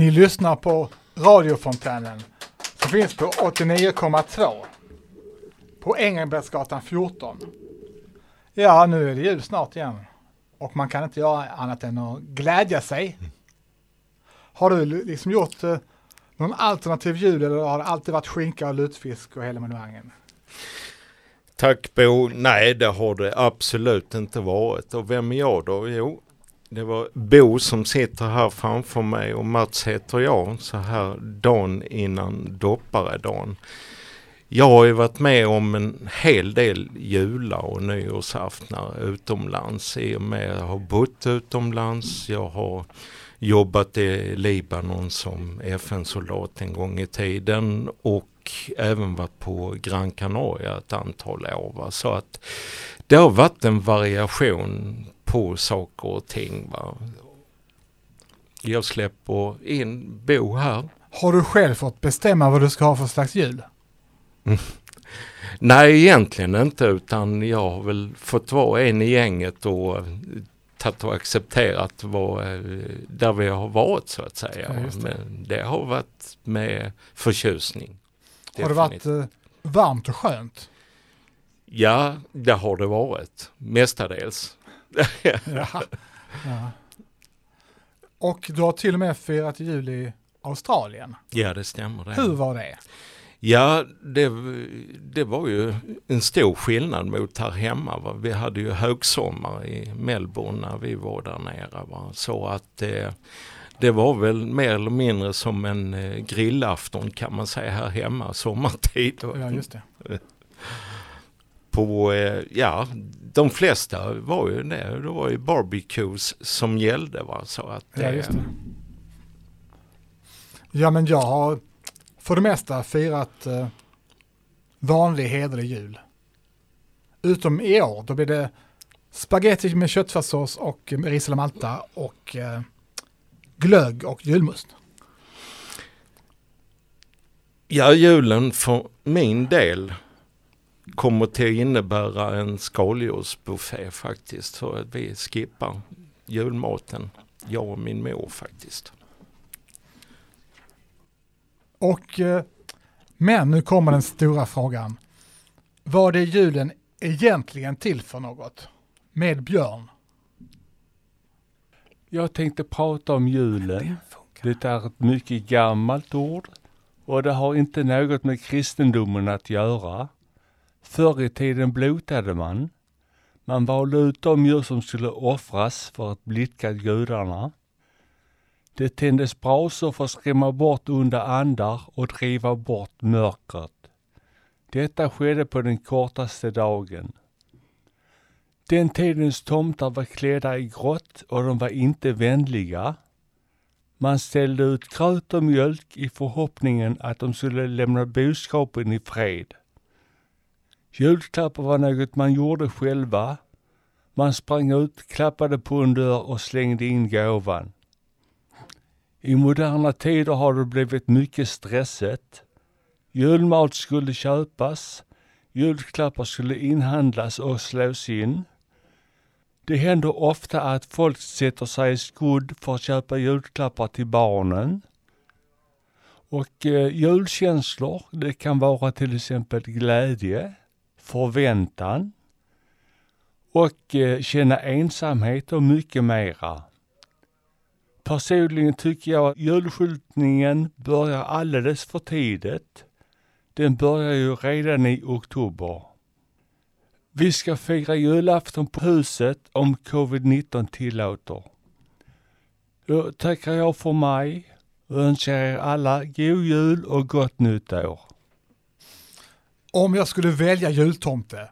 Ni lyssnar på radiofontänen som finns på 89,2 på Engelbrektsgatan 14. Ja, nu är det jul snart igen och man kan inte göra annat än att glädja sig. Har du liksom gjort eh, någon alternativ jul eller har det alltid varit skinka och lutfisk och hela monemangen? Tack Bo. Nej, det har det absolut inte varit. Och vem är jag då? Jo, det var Bo som sitter här framför mig och Mats heter jag så här dagen innan dopparedagen. Jag har ju varit med om en hel del jular och nyårsaftnar utomlands i och med att jag har bott utomlands. Jag har jobbat i Libanon som FN-soldat en gång i tiden och även varit på Gran Canaria ett antal år. Va? Så att det har varit en variation på saker och ting. Va? Jag släpper in Bo här. Har du själv fått bestämma vad du ska ha för slags jul? Nej, egentligen inte utan jag har väl fått vara en i gänget och tagit och accepterat vad, där vi har varit så att säga. Ja, det. Men det har varit med förtjusning. Har det varit eh, varmt och skönt? Ja, det har det varit. Mestadels. ja, ja. Och du har till och med firat jul i Australien. Ja, det stämmer. Det. Hur var det? Ja, det, det var ju en stor skillnad mot här hemma. Va? Vi hade ju högsommar i Melbourne när vi var där nere. Va? Så att eh, det var väl mer eller mindre som en eh, grillafton kan man säga här hemma sommartid. Ja, just det. På, eh, ja, de flesta var ju det. Det var ju barbecues som gällde. Va? Så att, ja, just det. Ja, men jag har för det mesta firat eh, vanlig hederlig jul. Utom i år, då blir det spaghetti med köttfärssås och ris eller malta och eh, glögg och julmust. Ja, julen för min del kommer till att innebära en skaldjursbuffé faktiskt. För att vi skippar julmaten, jag och min mor faktiskt. Och, eh, men nu kommer den stora frågan. Vad är julen egentligen till för något? Med Björn. Jag tänkte prata om julen. Det är ett mycket gammalt ord och det har inte något med kristendomen att göra. Förr i tiden blotade man. Man valde ut de djur som skulle offras för att blidka gudarna. Det tändes brasor för att skrämma bort onda andar och driva bort mörkret. Detta skedde på den kortaste dagen. Den tidens tomtar var klädda i grått och de var inte vänliga. Man ställde ut gröt och mjölk i förhoppningen att de skulle lämna boskapen i fred. Julklappar var något man gjorde själva. Man sprang ut, klappade på en dörr och slängde in gåvan. I moderna tider har det blivit mycket stressigt. Julmat skulle köpas, julklappar skulle inhandlas och slås in. Det händer ofta att folk sätter sig i skuld för att köpa julklappar till barnen. Och eh, julkänslor, det kan vara till exempel glädje, förväntan och eh, känna ensamhet och mycket mera. Personligen tycker jag att julskyltningen börjar alldeles för tidigt. Den börjar ju redan i oktober. Vi ska fira julafton på huset om covid-19 tillåter. Då tackar jag för mig och önskar er alla god jul och gott nytt år. Om jag skulle välja jultomte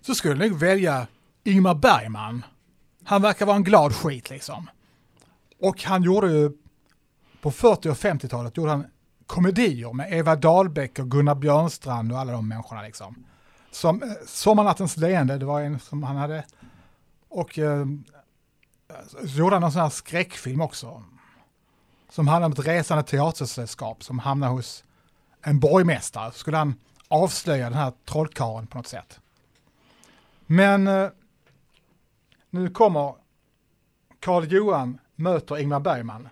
så skulle jag nog välja Ingmar Bergman. Han verkar vara en glad skit liksom. Och han gjorde ju, på 40 och 50-talet gjorde han komedier med Eva Dahlbeck och Gunnar Björnstrand och alla de människorna liksom. Som eh, Sommarnattens leende, det var en som han hade. Och eh, så gjorde han en sån här skräckfilm också. Som handlade om ett resande teatersällskap som hamnade hos en borgmästare. Så skulle han avslöja den här trollkaren på något sätt. Men eh, nu kommer Karl Johan möter Ingmar Bergman.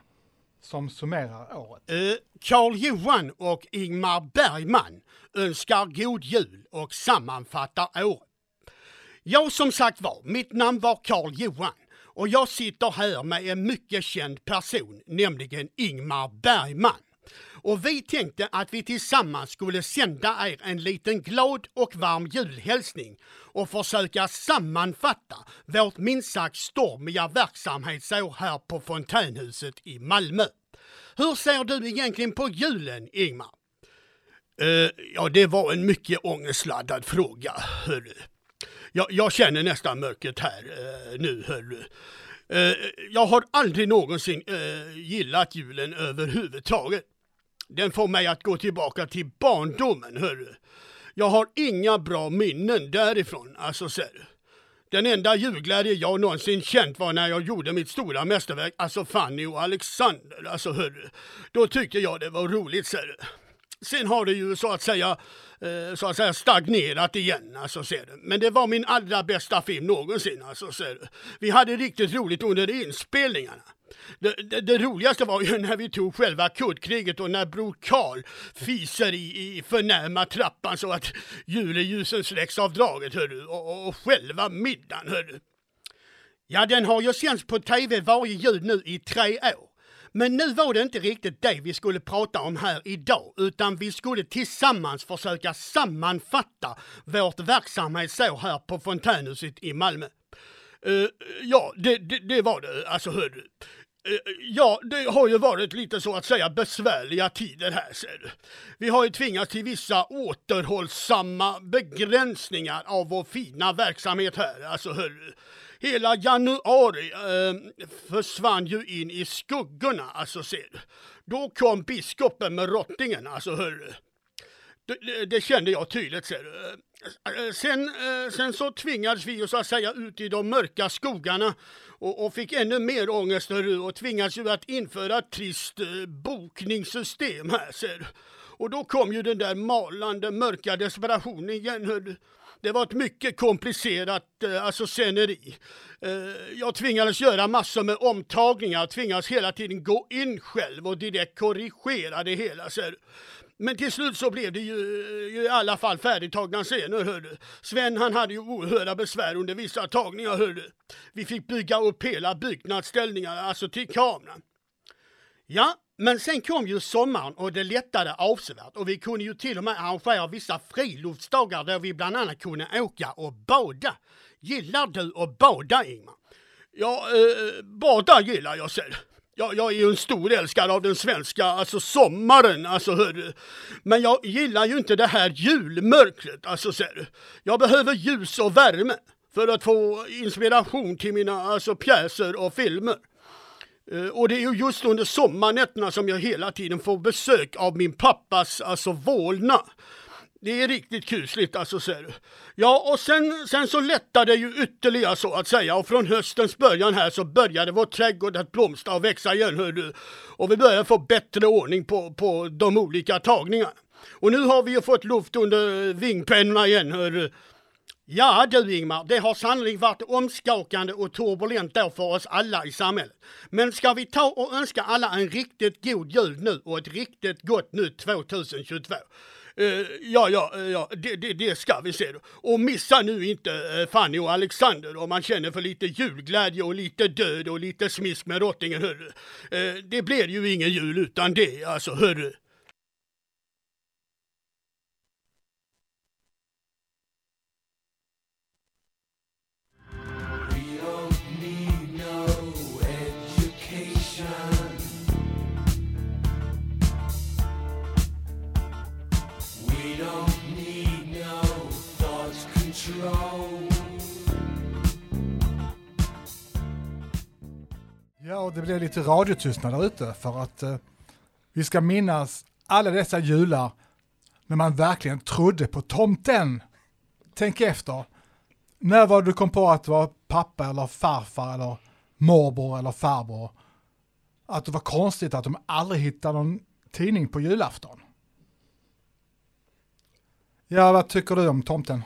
som summerar året. Eh, Carl Johan och Ingmar Bergman önskar god jul och sammanfattar året. Ja, som sagt var, mitt namn var Carl Johan och jag sitter här med en mycket känd person, nämligen Ingmar Bergman. Och vi tänkte att vi tillsammans skulle sända er en liten glad och varm julhälsning och försöka sammanfatta vårt minst sagt stormiga verksamhetsår här på Fontänhuset i Malmö. Hur ser du egentligen på julen, Ingmar? Uh, ja, det var en mycket ångestladdad fråga, hörru. Jag, jag känner nästan mörkret här uh, nu, hörru. Uh, eh, jag har aldrig någonsin gillat julen överhuvudtaget. Den får mig att gå tillbaka till barndomen, hörru. Jag har inga bra minnen därifrån, alltså ser du. Den enda julglädje jag någonsin känt var när jag gjorde mitt stora mästerverk, alltså Fanny och Alexander, alltså hörru. Då tyckte jag det var roligt, ser du. Sen har det ju så att säga, eh, så att säga stagnerat igen, alltså ser du. Men det var min allra bästa film någonsin, alltså ser du. Vi hade riktigt roligt under inspelningarna. Det, det, det, roligaste var ju när vi tog själva kuddkriget och när bror Karl fiser i, i förnäma trappan så att juleljusen släcks av draget hörru, och, och, och själva middagen hörru. Ja, den har ju sänts på tv varje jul nu i tre år. Men nu var det inte riktigt det vi skulle prata om här idag, utan vi skulle tillsammans försöka sammanfatta vårt verksamhetsår här på Fontänhuset i Malmö. Uh, ja, det, det, det, var det, alltså hör du. Eh, ja, det har ju varit lite så att säga besvärliga tider här ser du. Vi har ju tvingats till vissa återhållsamma begränsningar av vår fina verksamhet här, alltså hörru. Hela januari eh, försvann ju in i skuggorna, alltså ser du. Då kom biskopen med rottingen, alltså hörru. Det, Det, det, kände jag tydligt. Ser du. Eh, sen, eh, sen så tvingades vi ju så att säga ut i de mörka skogarna och, och fick ännu mer ångest och tvingades ju att införa ett trist eh, bokningssystem här ser Och då kom ju den där malande mörka desperationen igen. hörru. det var ett mycket komplicerat alltså sceneri. Jag tvingades göra massor med omtagningar, tvingades hela tiden gå in själv och direkt korrigera det hela. Så men till slut så blev det ju, ju i alla fall färdigtagna scener hördu. Sven han hade ju oerhörda besvär under vissa tagningar hördu. Vi fick bygga upp hela byggnadsställningar, alltså till kameran. Ja, men sen kom ju sommaren och det lättade avsevärt och vi kunde ju till och med arrangera vissa friluftsdagar där vi bland annat kunde åka och bada. Gillar du att bada Ingmar? Ja, eh, bada gillar jag själv. Ja, jag är ju en stor älskare av den svenska, alltså sommaren, alltså hörru. Men jag gillar ju inte det här julmörkret, alltså ser du. Jag behöver ljus och värme för att få inspiration till mina alltså, pjäser och filmer. Uh, och det är ju just under sommarnätterna som jag hela tiden får besök av min pappas alltså vålnad. Det är riktigt kusligt alltså ser du. Ja och sen, sen så lättade det ju ytterligare så att säga och från höstens början här så började vår trädgård att blomstra och växa igen hör du. Och vi började få bättre ordning på, på de olika tagningarna. Och nu har vi ju fått luft under vingpennorna igen hör du. Ja du Ingmar, det har sannolikt varit omskakande och turbulent år för oss alla i samhället. Men ska vi ta och önska alla en riktigt god jul nu och ett riktigt gott nytt 2022? Eh, ja, ja, eh, ja det, det, det, ska vi se. Och missa nu inte eh, Fanny och Alexander om man känner för lite julglädje och lite död och lite smisk med rottingen, hörru. det blir ju ingen jul utan det, alltså, hörru. Ja, och det blev lite radiotystnad där ute för att eh, vi ska minnas alla dessa jular när man verkligen trodde på tomten. Tänk efter. När var du kom på att det var pappa eller farfar eller morbror eller farbror? Att det var konstigt att de aldrig hittade någon tidning på julafton. Ja, vad tycker du om tomten?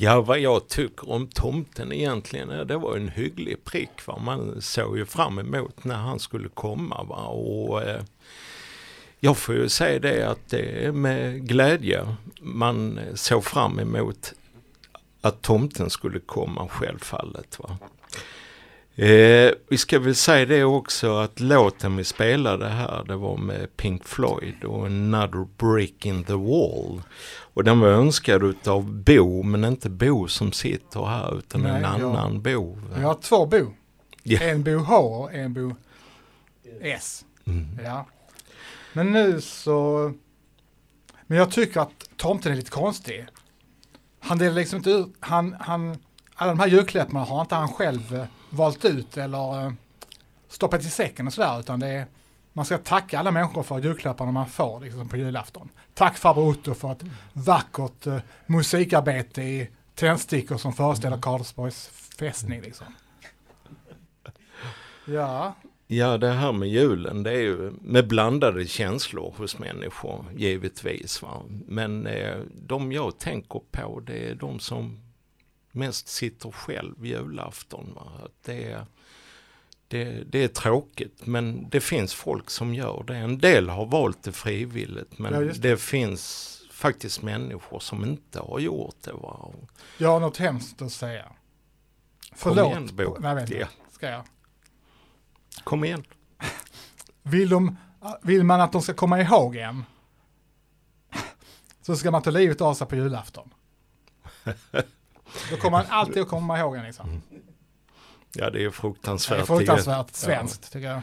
Ja, vad jag tycker om tomten egentligen, det var en hygglig prick. Va? Man såg ju fram emot när han skulle komma. Va? Och, eh, jag får ju säga det att det är med glädje man såg fram emot att tomten skulle komma självfallet. Va? Eh, vi ska väl säga det också att låten vi spelade här det var med Pink Floyd och Another Brick in the Wall. Och den var önskad utav Bo men inte Bo som sitter här utan Nej, en jag- annan Bo. Jag har två bo. Ja. En bo H och en bo S. Mm. Ja. Men nu så... Men jag tycker att tomten är lite konstig. Han delar liksom inte ut... Han, han, alla de här julklapparna har inte han själv eh, valt ut eller eh, stoppat i säcken och sådär. Utan det är, man ska tacka alla människor för julklapparna man får liksom, på julafton. Tack farbror Otto för ett vackert eh, musikarbete i tändstickor som föreställer Karlsborgs fästning. Liksom. Ja, Ja, det här med julen det är ju med blandade känslor hos människor givetvis. Va? Men eh, de jag tänker på det är de som mest sitter själv julafton. Va? Det, är, det, det är tråkigt men det finns folk som gör det. En del har valt det frivilligt men Ja, just det. finns faktiskt människor som inte har gjort det. Va? Jag har något hemskt att säga. Kom Förlåt. igen, Bo. Nej, vänta. Ja. Ska jag? Kom igen. Vill, de, vill man att de ska komma ihåg en så ska man ta livet av sig på julafton. Då kommer man alltid att komma ihåg en liksom. Ja, det är Det fruktansvärt. är fruktansvärt svenskt tycker jag.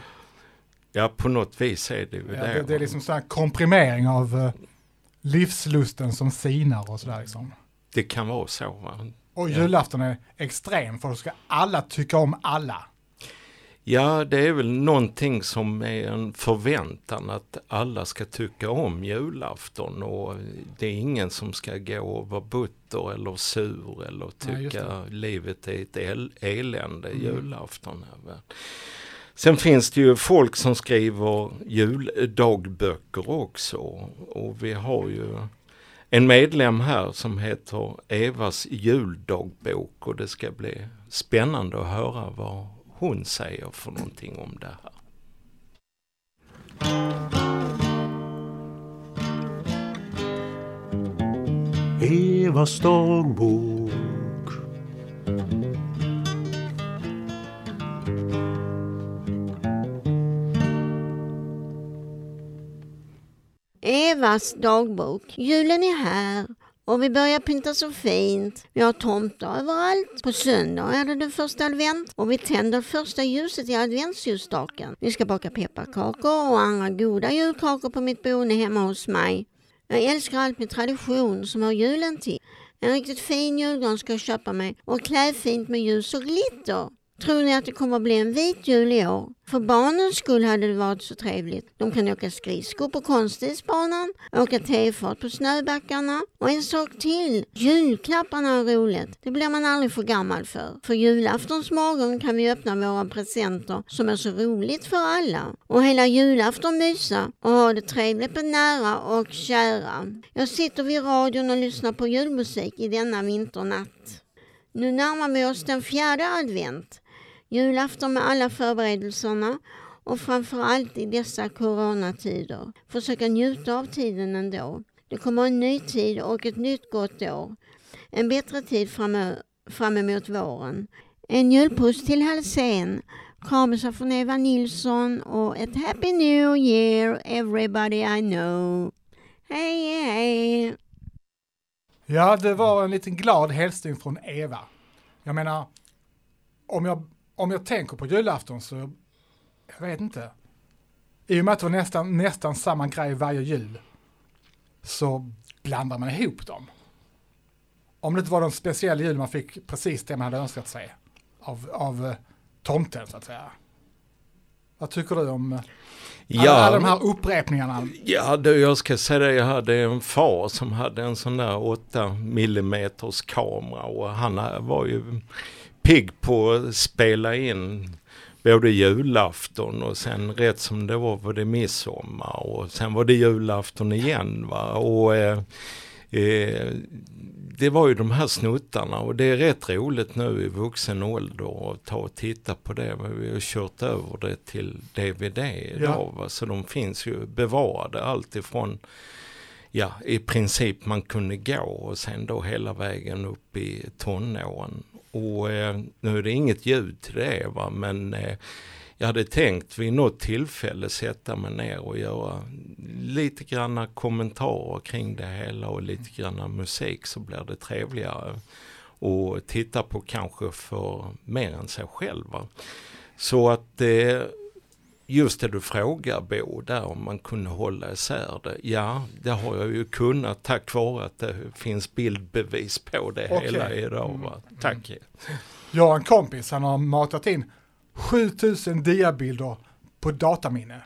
Ja, på något vis är det ju Ja, det. det, det är liksom sån här komprimering av eh, livslusten som sinar och sådär liksom. Det kan vara så. Va? Och Ja. julafton är extrem för då ska alla tycka om alla. Ja, det är väl någonting som är en förväntan att alla ska tycka om julafton och det är ingen som ska gå och vara butter eller sur eller tycka livet är ett el- elände Mm. julafton. här. Sen finns det ju folk som skriver juldagböcker också och vi har ju en medlem här som heter Evas juldagbok och det ska bli spännande att höra vad hon säger för någonting om det här. Evas dagbok Evas dagbok. Julen är här och vi börjar pynta så fint. Vi har tomtar överallt. På söndag är det den första advent och vi tänder första ljuset i adventsljusstaken. Vi ska baka pepparkakor och andra goda julkakor på mitt boende hemma hos mig. Jag älskar allt med tradition som hör julen till. En riktigt fin julgran ska jag köpa mig och klä fint med ljus och glitter. Tror ni att det kommer att bli en vit jul i år? För barnens skull hade det varit så trevligt. De kan åka skridskor på konstisbanan, åka tefat på snöbackarna och en sak till. Julklapparna är roligt. Det blir man aldrig för gammal för. För julaftons morgon kan vi öppna våra presenter som är så roligt för alla. Och hela julafton mysa och ha det trevligt med nära och kära. Jag sitter vid radion och lyssnar på julmusik i denna vinternatt. Nu närmar vi oss den fjärde advent. Julafton med alla förberedelserna och framförallt i dessa coronatider. Försöka njuta av tiden ändå. Det kommer en ny tid och ett nytt gott år. En bättre tid fram, fram emot våren. En julpuss till Halsén. Kramisar från Eva Nilsson och ett Happy New Year everybody I know. Hej hej! Ja, det var en liten glad hälsning från Eva. Jag menar, om jag, om jag tänker på julafton så, jag vet inte. I och med att det var nästan, nästan samma grej varje jul så blandar man ihop dem. Om det inte var någon speciell jul man fick precis det man hade önskat sig av, av eh, tomten så att säga. Vad tycker du om eh, alla, alla de här upprepningarna? Ja, du, jag ska säga det, jag hade en far som hade en sån där 8 mm kamera och han var ju pigg på att spela in både julafton och sen rätt som det var var det midsommar och sen var det julafton igen va och eh, eh, det var ju de här snuttarna och det är rätt roligt nu i vuxen ålder att ta och titta på det. Vi har kört över det till DVD idag. Va? Så de finns ju bevarade alltifrån ja, i princip man kunde gå och sen då hela vägen upp i tonåren. Och eh, nu är det inget ljud till det va, men eh, jag hade tänkt vid något tillfälle sätta mig ner och göra lite granna kommentarer kring det hela och lite granna musik så blir det trevligare. Och titta på kanske för mer än sig själva. Så att eh, just det du frågar Bo, där om man kunde hålla isär det. Ja, det har jag ju kunnat tack vare att det finns bildbevis på det Okej. hela idag. Va? Tack. Jag har en kompis, han har matat in 7000 diabilder på dataminne.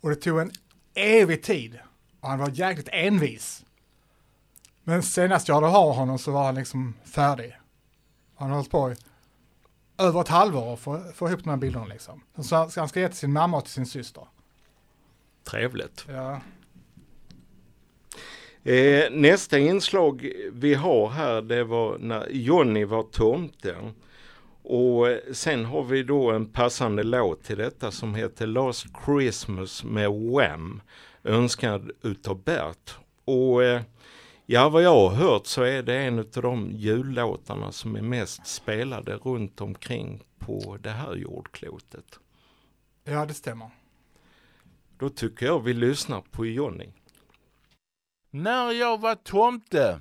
Och det tog en evig tid. Och han var jäkligt envis. Men senast jag hade har honom så var han liksom färdig. Han har hållit på i över ett halvår för att få ihop de här bilderna liksom. Så han ska- han ska ge till sin mamma och till sin syster. Trevligt. Ja. Eh, nästa inslag vi har här det var när Johnny var tomte. Och sen har vi då en passande låt till detta som heter Last Christmas med Wham. Önskad utav Bert. Och eh, ja, vad jag har hört så är det en av de jullåtarna som är mest spelade runt omkring på det här jordklotet. ja, det stämmer. Då tycker jag vi lyssnar på Johnny. När jag var tomte,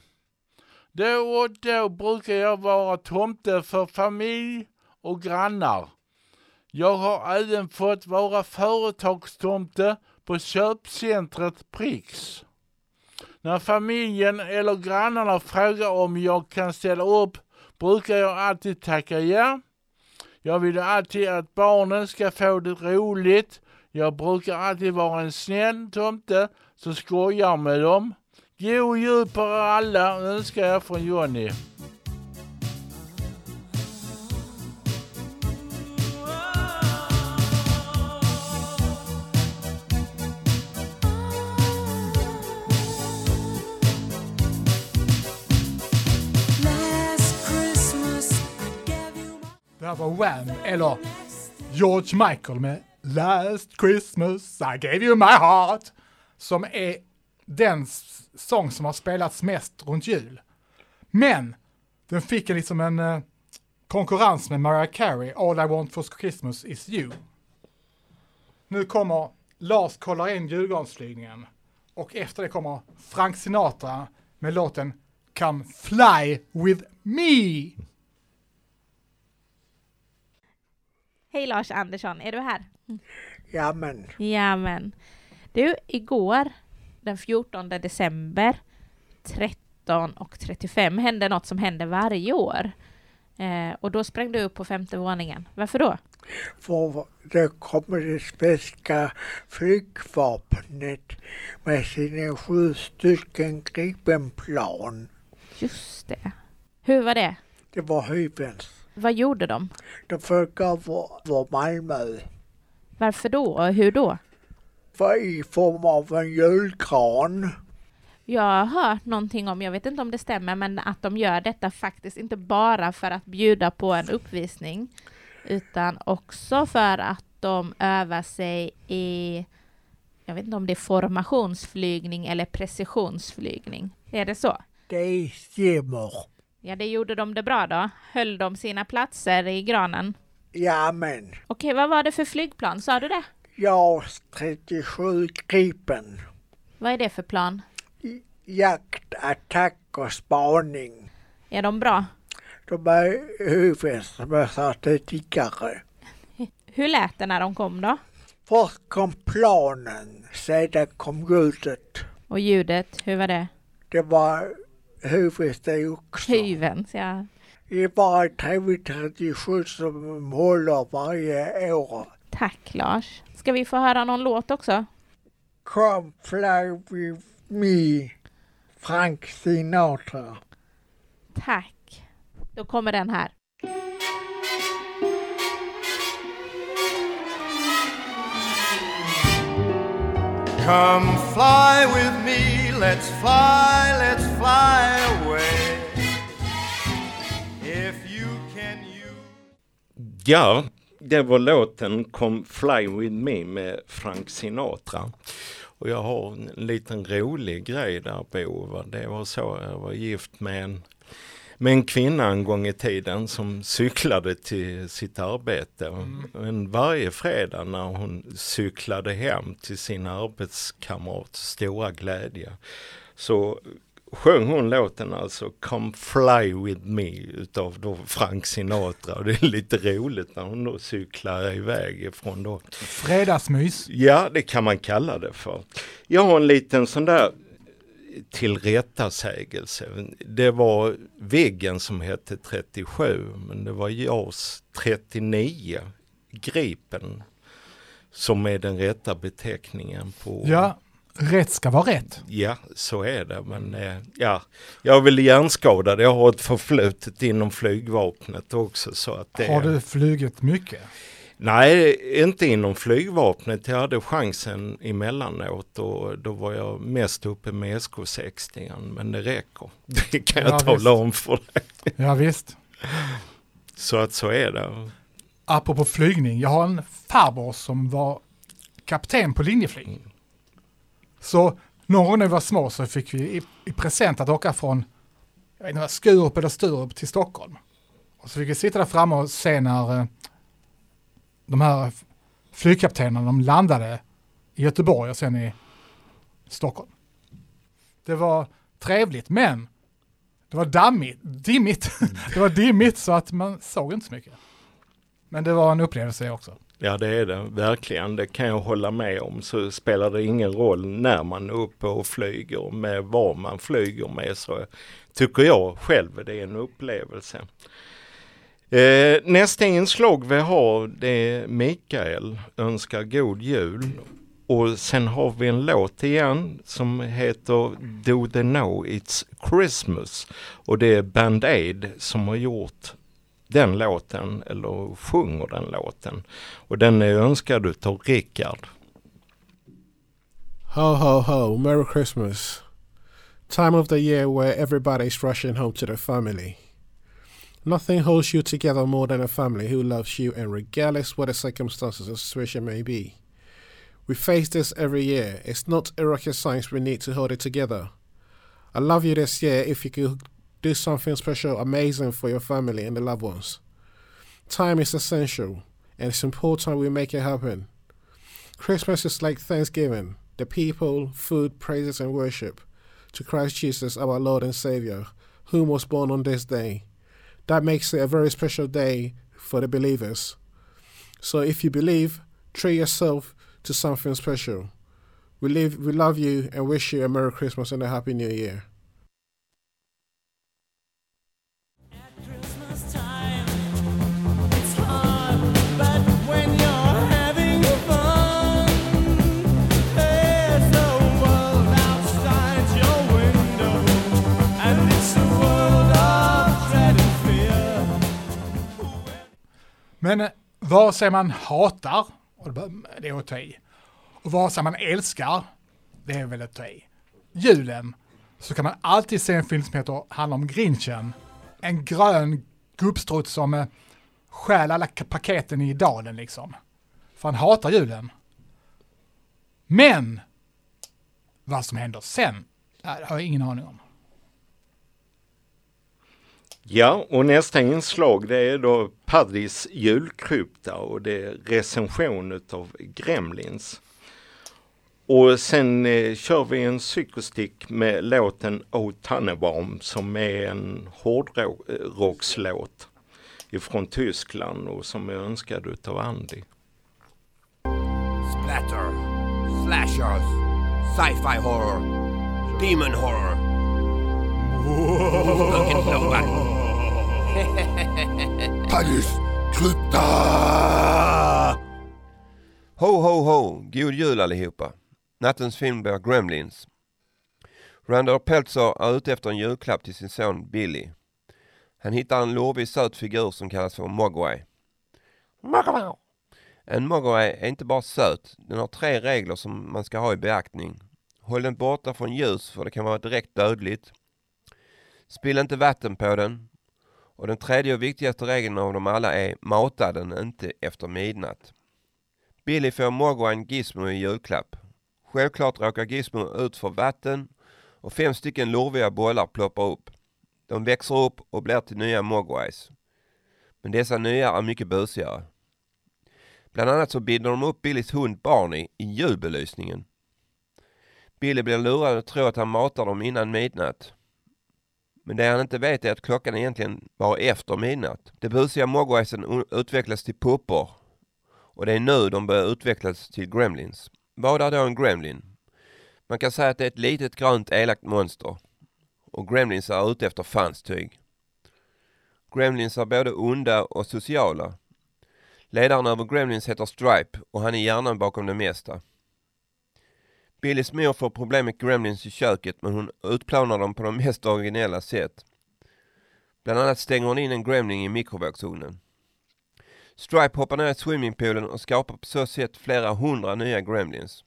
då och då brukar jag vara tomte för familj och grannar. Jag har även fått vara företagstomte på köpcentret Prix. När familjen eller grannarna frågar om jag kan ställa upp brukar jag alltid tacka ja. Jag vill alltid att barnen ska få det roligt. Jag brukar alltid vara en snäll tomte som skojar med dem. God jul på er alla önskar jag från Jonny. Var Wham! Eller George Michael med Last Christmas I gave you my heart. Som är den sång som har spelats mest runt jul. Men den fick en liksom en eh, konkurrens med Mariah Carey, All I want for Christmas is you. Nu kommer Lars kollar in julgransflygningen och efter det kommer Frank Sinatra med låten Come Fly With Me. Hej Lars Andersson, är du här? Jamen, Ja men. Du, igår den 14 december 13 och 35 hände något som händer varje år. Eh, och då sprang du upp på femte våningen. Varför då? för det kommer det svenska flygvapnet med sina sju stycken Gripenplan. Just det. Hur var det? Det var hyvens. Vad gjorde de? De över, över Malmö. Varför då hur då? Var i form av en julgran. Jag har hört någonting om, jag vet inte om det stämmer, men att de gör detta faktiskt inte bara för att bjuda på en uppvisning, utan också för att de övar sig i, jag vet inte om det är formationsflygning eller precisionsflygning. Är det så? Det stämmer. Ja, det gjorde de det bra då. Höll de sina platser i granen? Jamen, Okej, vad var det för flygplan? Sa du det? JAS 37 Gripen. Vad är det för plan? Jakt, attack och spaning. Är de bra? De är hyvens som jag sa tidigare. Hur lät det när de kom då? Först kom planen, sedan kom ljudet. Och ljudet, hur var det? Det var det också. Hyvens, ja. Det var en trevlig tradition som håller varje år. Tack Lars. Ska vi få höra någon låt också? Come fly with me, Frank Sinatra. Tack. Då kommer den här. Come fly with me, let's fly, let's fly away. If you can use... Ja, det var låten Come Fly With Me med Frank Sinatra. Och jag har en liten rolig grej där Bo. Det var så, jag var gift med en med en kvinna en gång i tiden som cyklade till sitt arbete. Men varje fredag när hon cyklade hem till sin arbetskamrats stora glädje så sjöng hon låten alltså Come Fly With Me utav då Frank Sinatra. Och det är lite roligt när hon då cyklar iväg ifrån då Fredagsmys. Ja, det kan man kalla det för. Jag har en liten sån där tillrättasägelse. Det var Viggen som hette 37, men det var JAS 39, Gripen, som är den rätta beteckningen på... Ja, rätt ska vara rätt. Ja, så är det. Men eh, ja, jag är väl hjärnskadad. Jag har ett förflutet inom flygvapnet också. Så att det Har du flugit mycket? Nej, inte inom flygvapnet. Jag hade chansen emellanåt och då var jag mest uppe med SK60. Men det räcker. Det kan jag Ja, tala visst. om för dig. Ja, visst. Så att så är det. Apropå flygning, jag har en farbror som var kapten på Linjeflyg. Så någon gång när vi var små så fick vi i, i present att åka från jag vet inte, Skurup eller Sturup till Stockholm. Och så fick vi sitta där framme och se när eh, de här flygkaptenerna de landade i Göteborg och sen i Stockholm. Det var trevligt men det var dammigt, dimmigt. det var dimmigt så att man såg inte så mycket. Men det var en upplevelse också. Ja det är det verkligen. Det kan jag hålla med om. Så spelar det ingen roll när man är uppe och flyger med vad man flyger med. Så tycker jag själv det är en upplevelse. Eh, nästa inslag vi har det är Mikael önskar god jul. Och sen har vi en låt igen som heter Do They Know It's Christmas. Och det är Band Aid som har gjort den låten eller sjunger den låten. Och den är önskad utav Rickard. Ho, ho, ho. Merry Christmas. Time of the year where everybody's rushing home to their family. Nothing holds you together more than a family who loves you, and regardless what the circumstances or situation may be. We face this every year. It's not a rocket science we need to hold it together. I love you this year if you could do something special, amazing for your family and the loved ones. Time is essential, and it's important we make it happen. Christmas is like Thanksgiving the people, food, praises, and worship to Christ Jesus, our Lord and Savior, whom was born on this day. That makes it a very special day for the believers. So if you believe, treat yourself to something special. We, live, we love you and wish you a Merry Christmas and a Happy New Year. Men eh, vare sig man hatar, och mm, det är att ta i, och vare sig man älskar, det är väl att ta i. Julen, så kan man alltid se en film som heter handlar om Grinchen. En grön gubbstrutt som eh, stjäl alla paketen i dalen liksom. För han hatar julen. Men, vad som händer sen, det har jag ingen aning om. Ja, och nästa inslag det är då Paddys julkrypta och det är recension utav Gremlins. Och sen eh, kör vi en psykostick med låten O Tannebaum som är en hårdrockslåt ifrån Tyskland och som är önskad utav Andy. Splatter, slashers, sci-fi horror, demon horror. Spöken slogan. Paddys krypta! Ho, ho, ho! God jul allihopa! Nattens film blir Gremlins. Randall Peltzer är ute efter en julklapp till sin son Billy. Han hittar en lovig söt figur som kallas för Mogwai. Mogwai! En Mogwai är inte bara söt, den har tre regler som man ska ha i beaktning. Håll den borta från ljus för det kan vara direkt dödligt. Spill inte vatten på den. Och den tredje och viktigaste regeln av dem alla är mata den inte efter midnatt. Billy får Mogwai Gizmo i julklapp. Självklart råkar Gizmo ut för vatten och fem stycken lurviga bollar ploppar upp. De växer upp och blir till nya Mogwais. Men dessa nya är mycket busigare. Bland annat så binder de upp Billys hund Barney i julbelysningen. Billy blir lurad att tro att han matar dem innan midnatt. Men det han inte vet är att klockan egentligen var efter midnatt. De busiga mogwaisen utvecklas till puppor och det är nu de börjar utvecklas till gremlins. Vad är då en gremlin? Man kan säga att det är ett litet grönt elakt monster och gremlins är ute efter fanstyg. Gremlins är både onda och sociala. Ledaren över Gremlins heter Stripe och han är hjärnan bakom det mesta. Billys mor får problem med Gremlins i köket men hon utplånar dem på de mest originella sätt. Bland annat stänger hon in en Gremling i mikrovågsugnen. Stripe hoppar ner i swimmingpoolen och skapar på så sätt flera hundra nya Gremlins.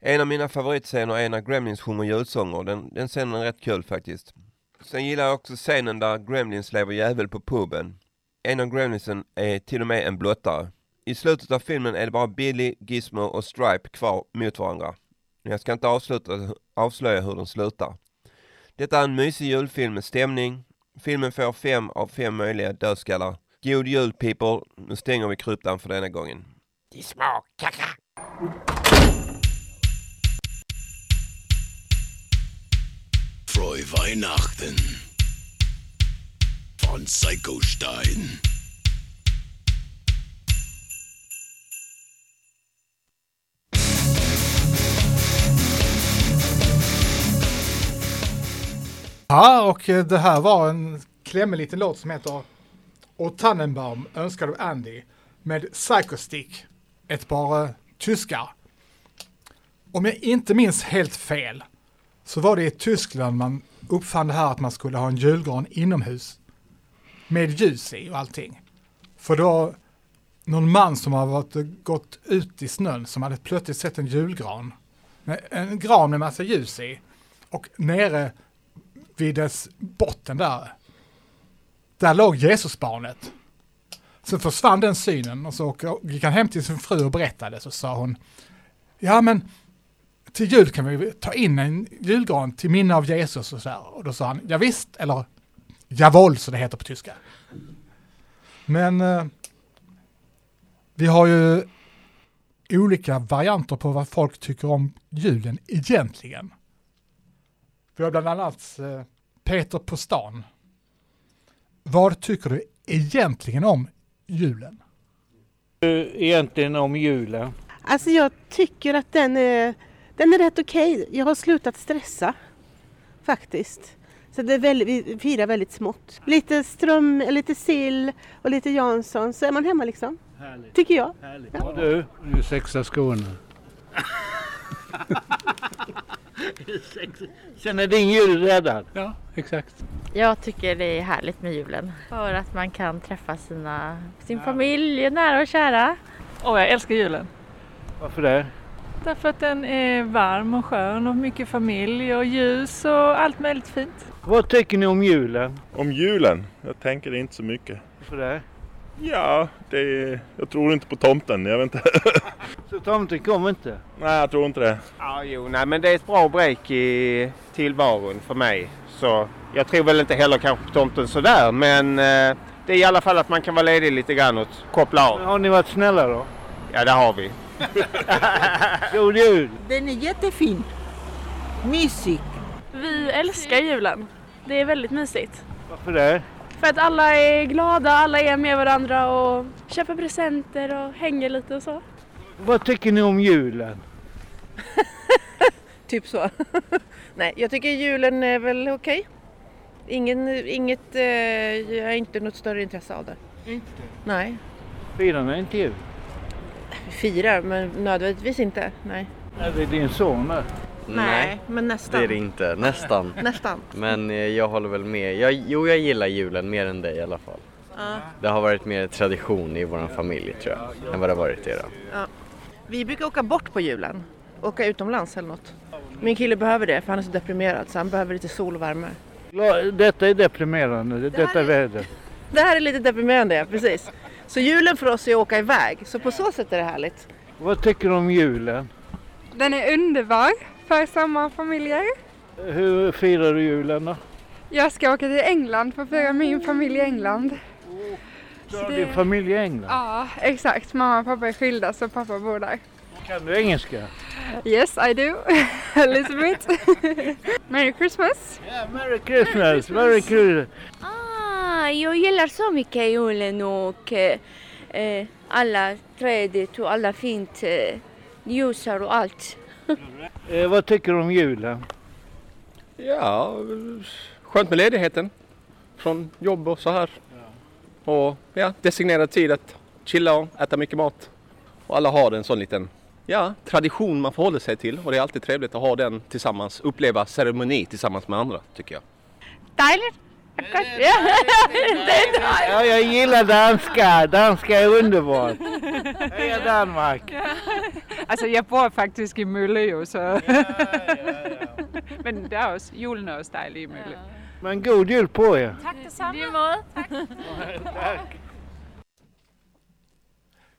En av mina favoritscener är när Gremlins sjunger julsånger. Den, den scenen är rätt kul faktiskt. Sen gillar jag också scenen där Gremlins lever jävel på puben. En av Gremlinsen är till och med en blottare. I slutet av filmen är det bara Billy, Gizmo och Stripe kvar mot varandra. Men jag ska inte avsluta, avslöja hur den slutar. Detta är en mysig julfilm med stämning. Filmen får fem av fem möjliga dödskallar. God jul people! Nu stänger vi kryptan för denna gången. Die små kaka. Frohe Weihnachten von Psycho Stein. Ja, och det här var en klämmig liten låt som heter Och Tannenbaum önskar du Andy med Psychostick, ett par eh, uh, tyskar. Om jag inte minns helt fel så var det i Tyskland man uppfann det här att man skulle ha en julgran inomhus med ljus i och allting. För då någon man som har varit, gått ut i snön som hade plötsligt sett en julgran. En gran med massa ljus i. Och nere vid dess botten där, där låg Jesusbarnet. Så försvann den synen och så gick han hem till sin fru och berättade så sa hon, ja men till jul kan vi ta in en julgran till minne av Jesus och så här. Och då sa han, ja visst, eller jawohl så det heter på tyska. Men eh, vi har ju olika varianter på vad folk tycker om julen egentligen. Vi har bland annat eh, Peter på stan. Vad tycker du egentligen om julen? Egentligen om julen. Alltså jag tycker att den är, den är rätt okej. Jag har slutat stressa faktiskt. Så det är väldigt, vi firar väldigt smått. Lite ström, lite sill och lite Jansson så är man hemma liksom. Härligt. Tycker jag. Härligt. Och du? Du är sexa Skåne. Sen är din jul räddad. Ja, exakt. Jag tycker det är härligt med julen. För att man kan träffa sina, sin familj, nära och kära. Och jag älskar julen. Varför det? Därför att den är varm och skön och mycket familj och ljus och allt möjligt fint. Vad tycker ni om julen? Om julen? Jag tänker inte så mycket. Varför det? Ja, det är, jag tror inte på tomten. Jag vet inte. Så tomten kommer inte? Nej, jag tror inte det. Ja, jo, nej, men det är ett bra break i tillvaron för mig. Så jag tror väl inte heller kanske på tomten sådär, men eh, det är i alla fall att man kan vara ledig lite grann och koppla av. Har ni varit snälla då? Ja, det har vi. God jul! Den är jättefin. Mysig. Vi älskar julen. Det är väldigt mysigt. Varför det? För att alla är glada, alla är med varandra och köper presenter och hänger lite och så. Vad tycker ni om julen? Typ så. Nej, jag tycker julen är väl okej. Ingen, inget, eh, jag har inte något större intresse av det. Inte? Nej. Firar ni inte jul? Vi firar, men nödvändigtvis inte. Nej. Är det din son där? Nej, men nästan. Det är det inte, nästan. Nästan. Men eh, jag håller väl med. Jag, jo, jag gillar julen mer än dig i alla fall. Ja. Det har varit mer tradition i vår familj tror jag, än vad det har varit i era. Ja. Vi brukar åka bort på julen. Åka utomlands eller något. Min kille behöver det för han är så deprimerad så han behöver lite sol och värme. Detta är deprimerande, detta väder. Det här är lite deprimerande, ja, precis. Så julen för oss är att åka iväg, så på så sätt är det härligt. Vad tycker du om julen? Den är underbar för sommarfamiljer. Hur firar du julen då? Jag ska åka till England för att fira min familj i England. Du har din familj i England? Ja, exakt. Mamma och pappa är skilda så pappa bor där. Kan du engelska? Yes, I do. A little bit. Merry Christmas! Yeah, Merry Christmas! Very kul! Ah, jag gillar så mycket julen och eh, eh, alla trädet och alla fint eh, ljusar och allt. Eh, vad tycker du om julen? Ja, skönt med ledigheten från jobb och så här. Och ja, designerad tid att chilla och äta mycket mat. Och alla har en sån liten ja, tradition man förhåller sig till och det är alltid trevligt att ha den tillsammans, uppleva ceremoni tillsammans med andra tycker jag. Ja, jag gillar danska. Danska är underbart. Heja Danmark! Altså, jeg bor faktisk i Mølle jo, så... Men der er også, julen er også dejlig i Mølle. Men god jul på er. Tack detsamma. Tack.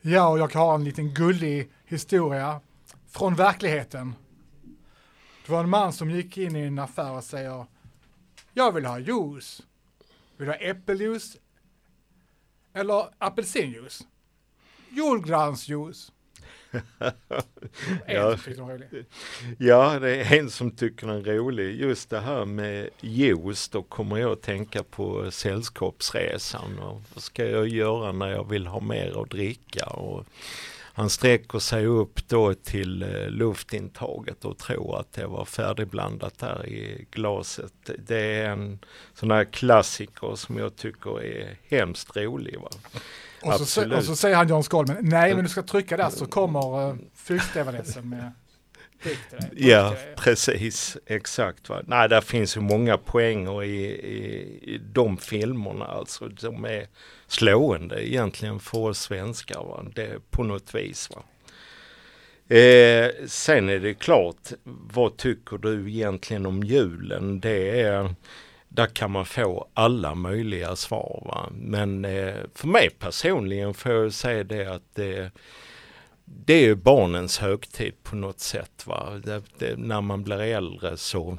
Ja, och jag har en liten gullig historia från verkligheten. Det var en man som gick in i en affär och säger Jag vill ha juice. Vill du ha äppeljuice? Eller apelsinjuice? Julgransjuice. Ja. ja, det är en som tycker den är rolig. Just det här med juice, då kommer jag att tänka på sällskapsresan. Och vad ska jag göra när jag vill ha mer att dricka? Och han sträcker sig upp då till eh, luftintaget och tror att det var färdigblandat där i glaset. Det är en sån här klassiker som jag tycker är hemskt rolig. Va? Och så, och så säger han John Skolmen, nej men du ska trycka där så kommer uh, med dikt till dig. Ja, precis. Exakt. Va? Nej, där finns ju många poänger i, i, i de filmerna. Alltså, de är slående egentligen för oss svenskar. Va? Det, på något vis. Va? Eh, sen är det klart, vad tycker du egentligen om julen? Det är, där kan man få alla möjliga svar. Va? Men eh, för mig personligen får jag säga det att det det är ju barnens högtid på något sätt. Va? Det, det, när man blir äldre så,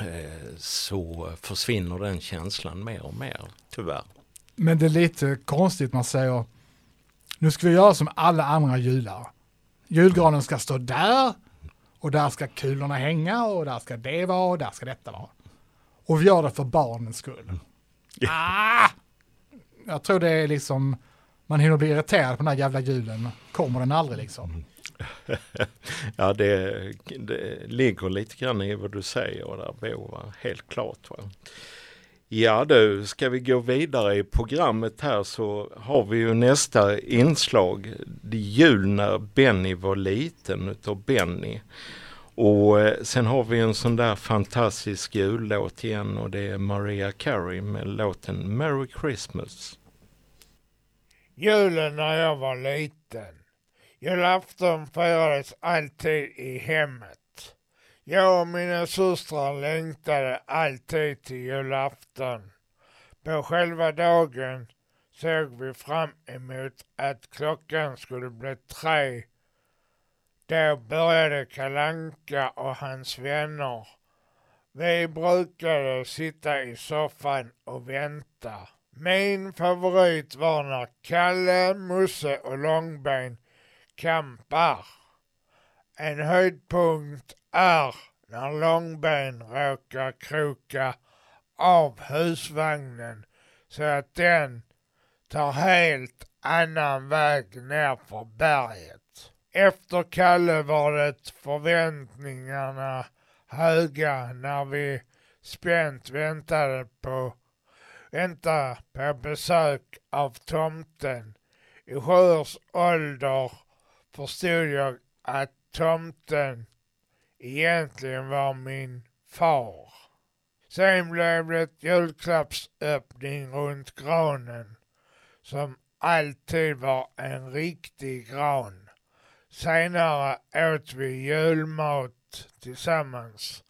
eh, så försvinner den känslan mer och mer, tyvärr. Men det är lite konstigt man säger, nu ska vi göra som alla andra jular. Julgranen ska stå där och där ska kulorna hänga och där ska det vara och där ska detta vara. Och vi gör det för barnens skull. Ah! Jag tror det är liksom, man hinner bli irriterad på den här jävla julen. Kommer den aldrig liksom? Mm. ja, det, det ligger lite grann i vad du säger där Bo, va? helt klart. Va? Ja du, ska vi gå vidare i programmet här så har vi ju nästa inslag. Det är jul när Benny var liten utav Benny. Och eh, sen har vi en sån där fantastisk jullåt igen och det är Maria Carey med låten Merry Christmas. Julen när jag var liten. Julafton firades alltid i hemmet. Jag och mina systrar längtade alltid till julafton. På själva dagen såg vi fram emot att klockan skulle bli tre. Då började Kalanka och hans vänner. Vi brukade sitta i soffan och vänta. Min favorit var när Kalle, Musse och Långben kampar. En höjdpunkt är när Långben råkar kroka av husvagnen så att den tar helt annan väg ner för berget. Efter Kalle var det förväntningarna höga när vi spänt väntade på väntar på besök av tomten. I sju års ålder förstod jag att tomten egentligen var min far. Sen blev det julklappsöppning runt granen som alltid var en riktig gran. Senare åt vi julmat tillsammans.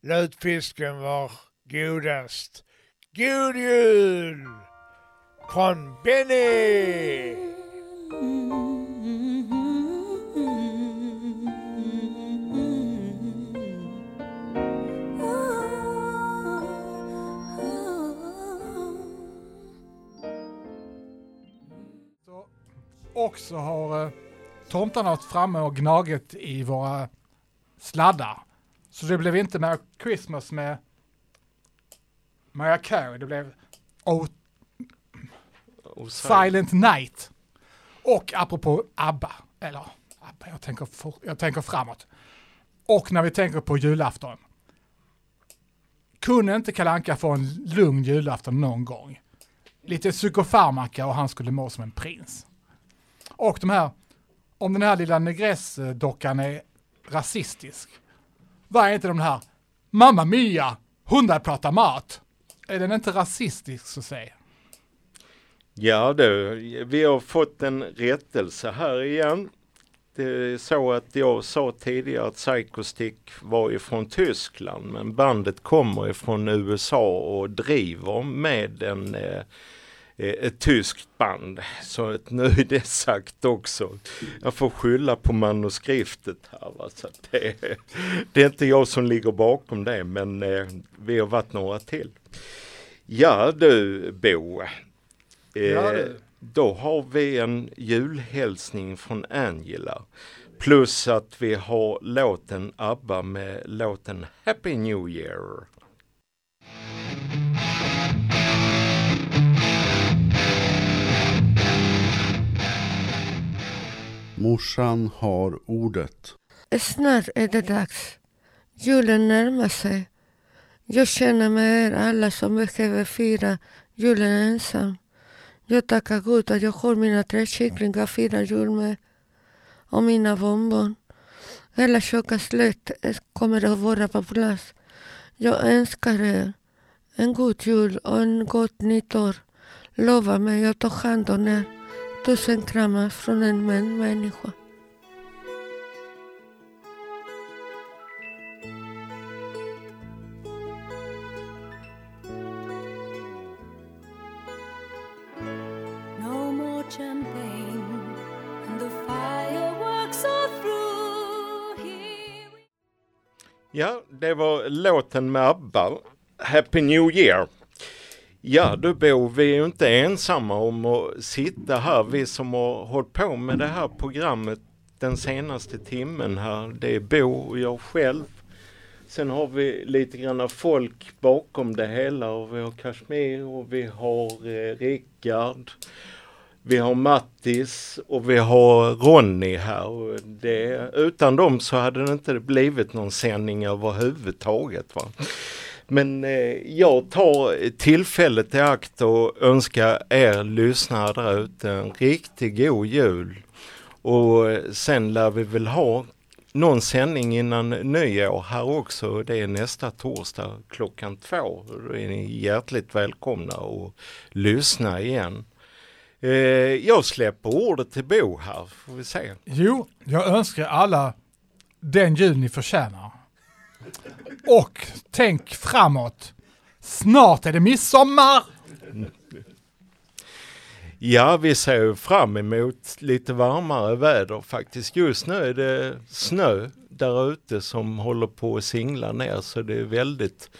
Lutfisken var godast. God jul! Från Benny! också har eh, tomtarna varit framme och gnagit i våra sladdar. Så det blev inte mer Christmas med Mariah Carey, det blev oh, Silent Night. Och apropå ABBA, eller ABBA, jag tänker, for, jag tänker framåt. Och när vi tänker på julafton. Kunde inte Kalanka få en lugn julafton någon gång? Lite psykofarmaka och han skulle må som en prins. Och de här, om den här lilla negress-dockan är rasistisk, vad är inte de här Mamma Mia, hundar pratar mat? Är den inte rasistisk så att säga? Ja du, vi har fått en rättelse här igen. Det är så att jag sa tidigare att Psychostick var ifrån Tyskland men bandet kommer ifrån USA och driver med en eh, eh ett tyskt band. Så att nu är det sagt också. Jag får skylla på manuskriptet här. Va? Så det, det, är inte jag som ligger bakom det men eh, vi har varit några till. Ja du Bo. Eh, ja, du. Då har vi en julhälsning från Angela. Plus att vi har låten ABBA med låten Happy New Year. Morsan har ordet. Snart är det dags. Julen närmar sig. Jag känner med er alla som behöver fira julen ensam. Jag tackar Gud att jag har mina tre kycklingar att fira jul med och mina bonbon. Hela köksslätt kommer att vara på plats. Jag önskar er en god jul och en gott nytt år. Lova mig att ta hand om er. Tusen kramar från en människa. Det var låten med ABBA, Happy New Year. Ja du Bo, vi är ju inte ensamma om att sitta här, vi som har hållit på med det här programmet den senaste timmen här. Det är Bo och jag själv. Sen har vi lite grann folk bakom det hela och vi har Kashmir och vi har eh, Rickard. Vi har Mattis och vi har Ronny här. Det, utan dem så hade det inte blivit någon sändning överhuvudtaget. Va? Men eh, jag tar tillfället i akt och önskar er lyssnare där ute en riktigt god jul. Och sen lär vi väl ha någon sändning innan nyår här också. Det är nästa torsdag klockan två. Då är ni hjärtligt välkomna att lyssna igen. Eh, jag släpper ordet till Bo här, får vi se. Jo, jag önskar alla den jul ni förtjänar. Och tänk framåt. Snart är det midsommar! Ja, vi ser fram emot lite varmare väder faktiskt. Just nu är det snö där ute som håller på att singla ner så det är väldigt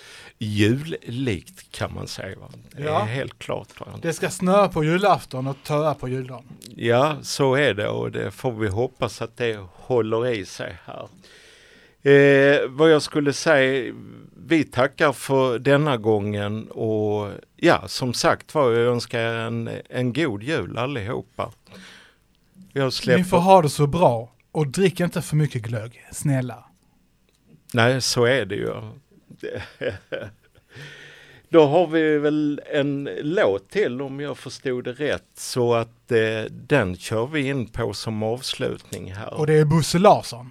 jullikt kan man säga. Det ja. är helt klart. Det ska snöa på julafton och töa på juldagen. Ja, så är det och det får vi hoppas att det håller i sig här. Eh, vad jag skulle säga, vi tackar för denna gången och ja, som sagt var, jag önskar en, en god jul allihopa. Jag släpper... Ni får ha det så bra och drick inte för mycket glögg, snälla. Nej, så är det ju. Då har vi väl en låt till om jag förstod det rätt så att eh, den kör vi in på som avslutning här. Och det är Bosse Larsson.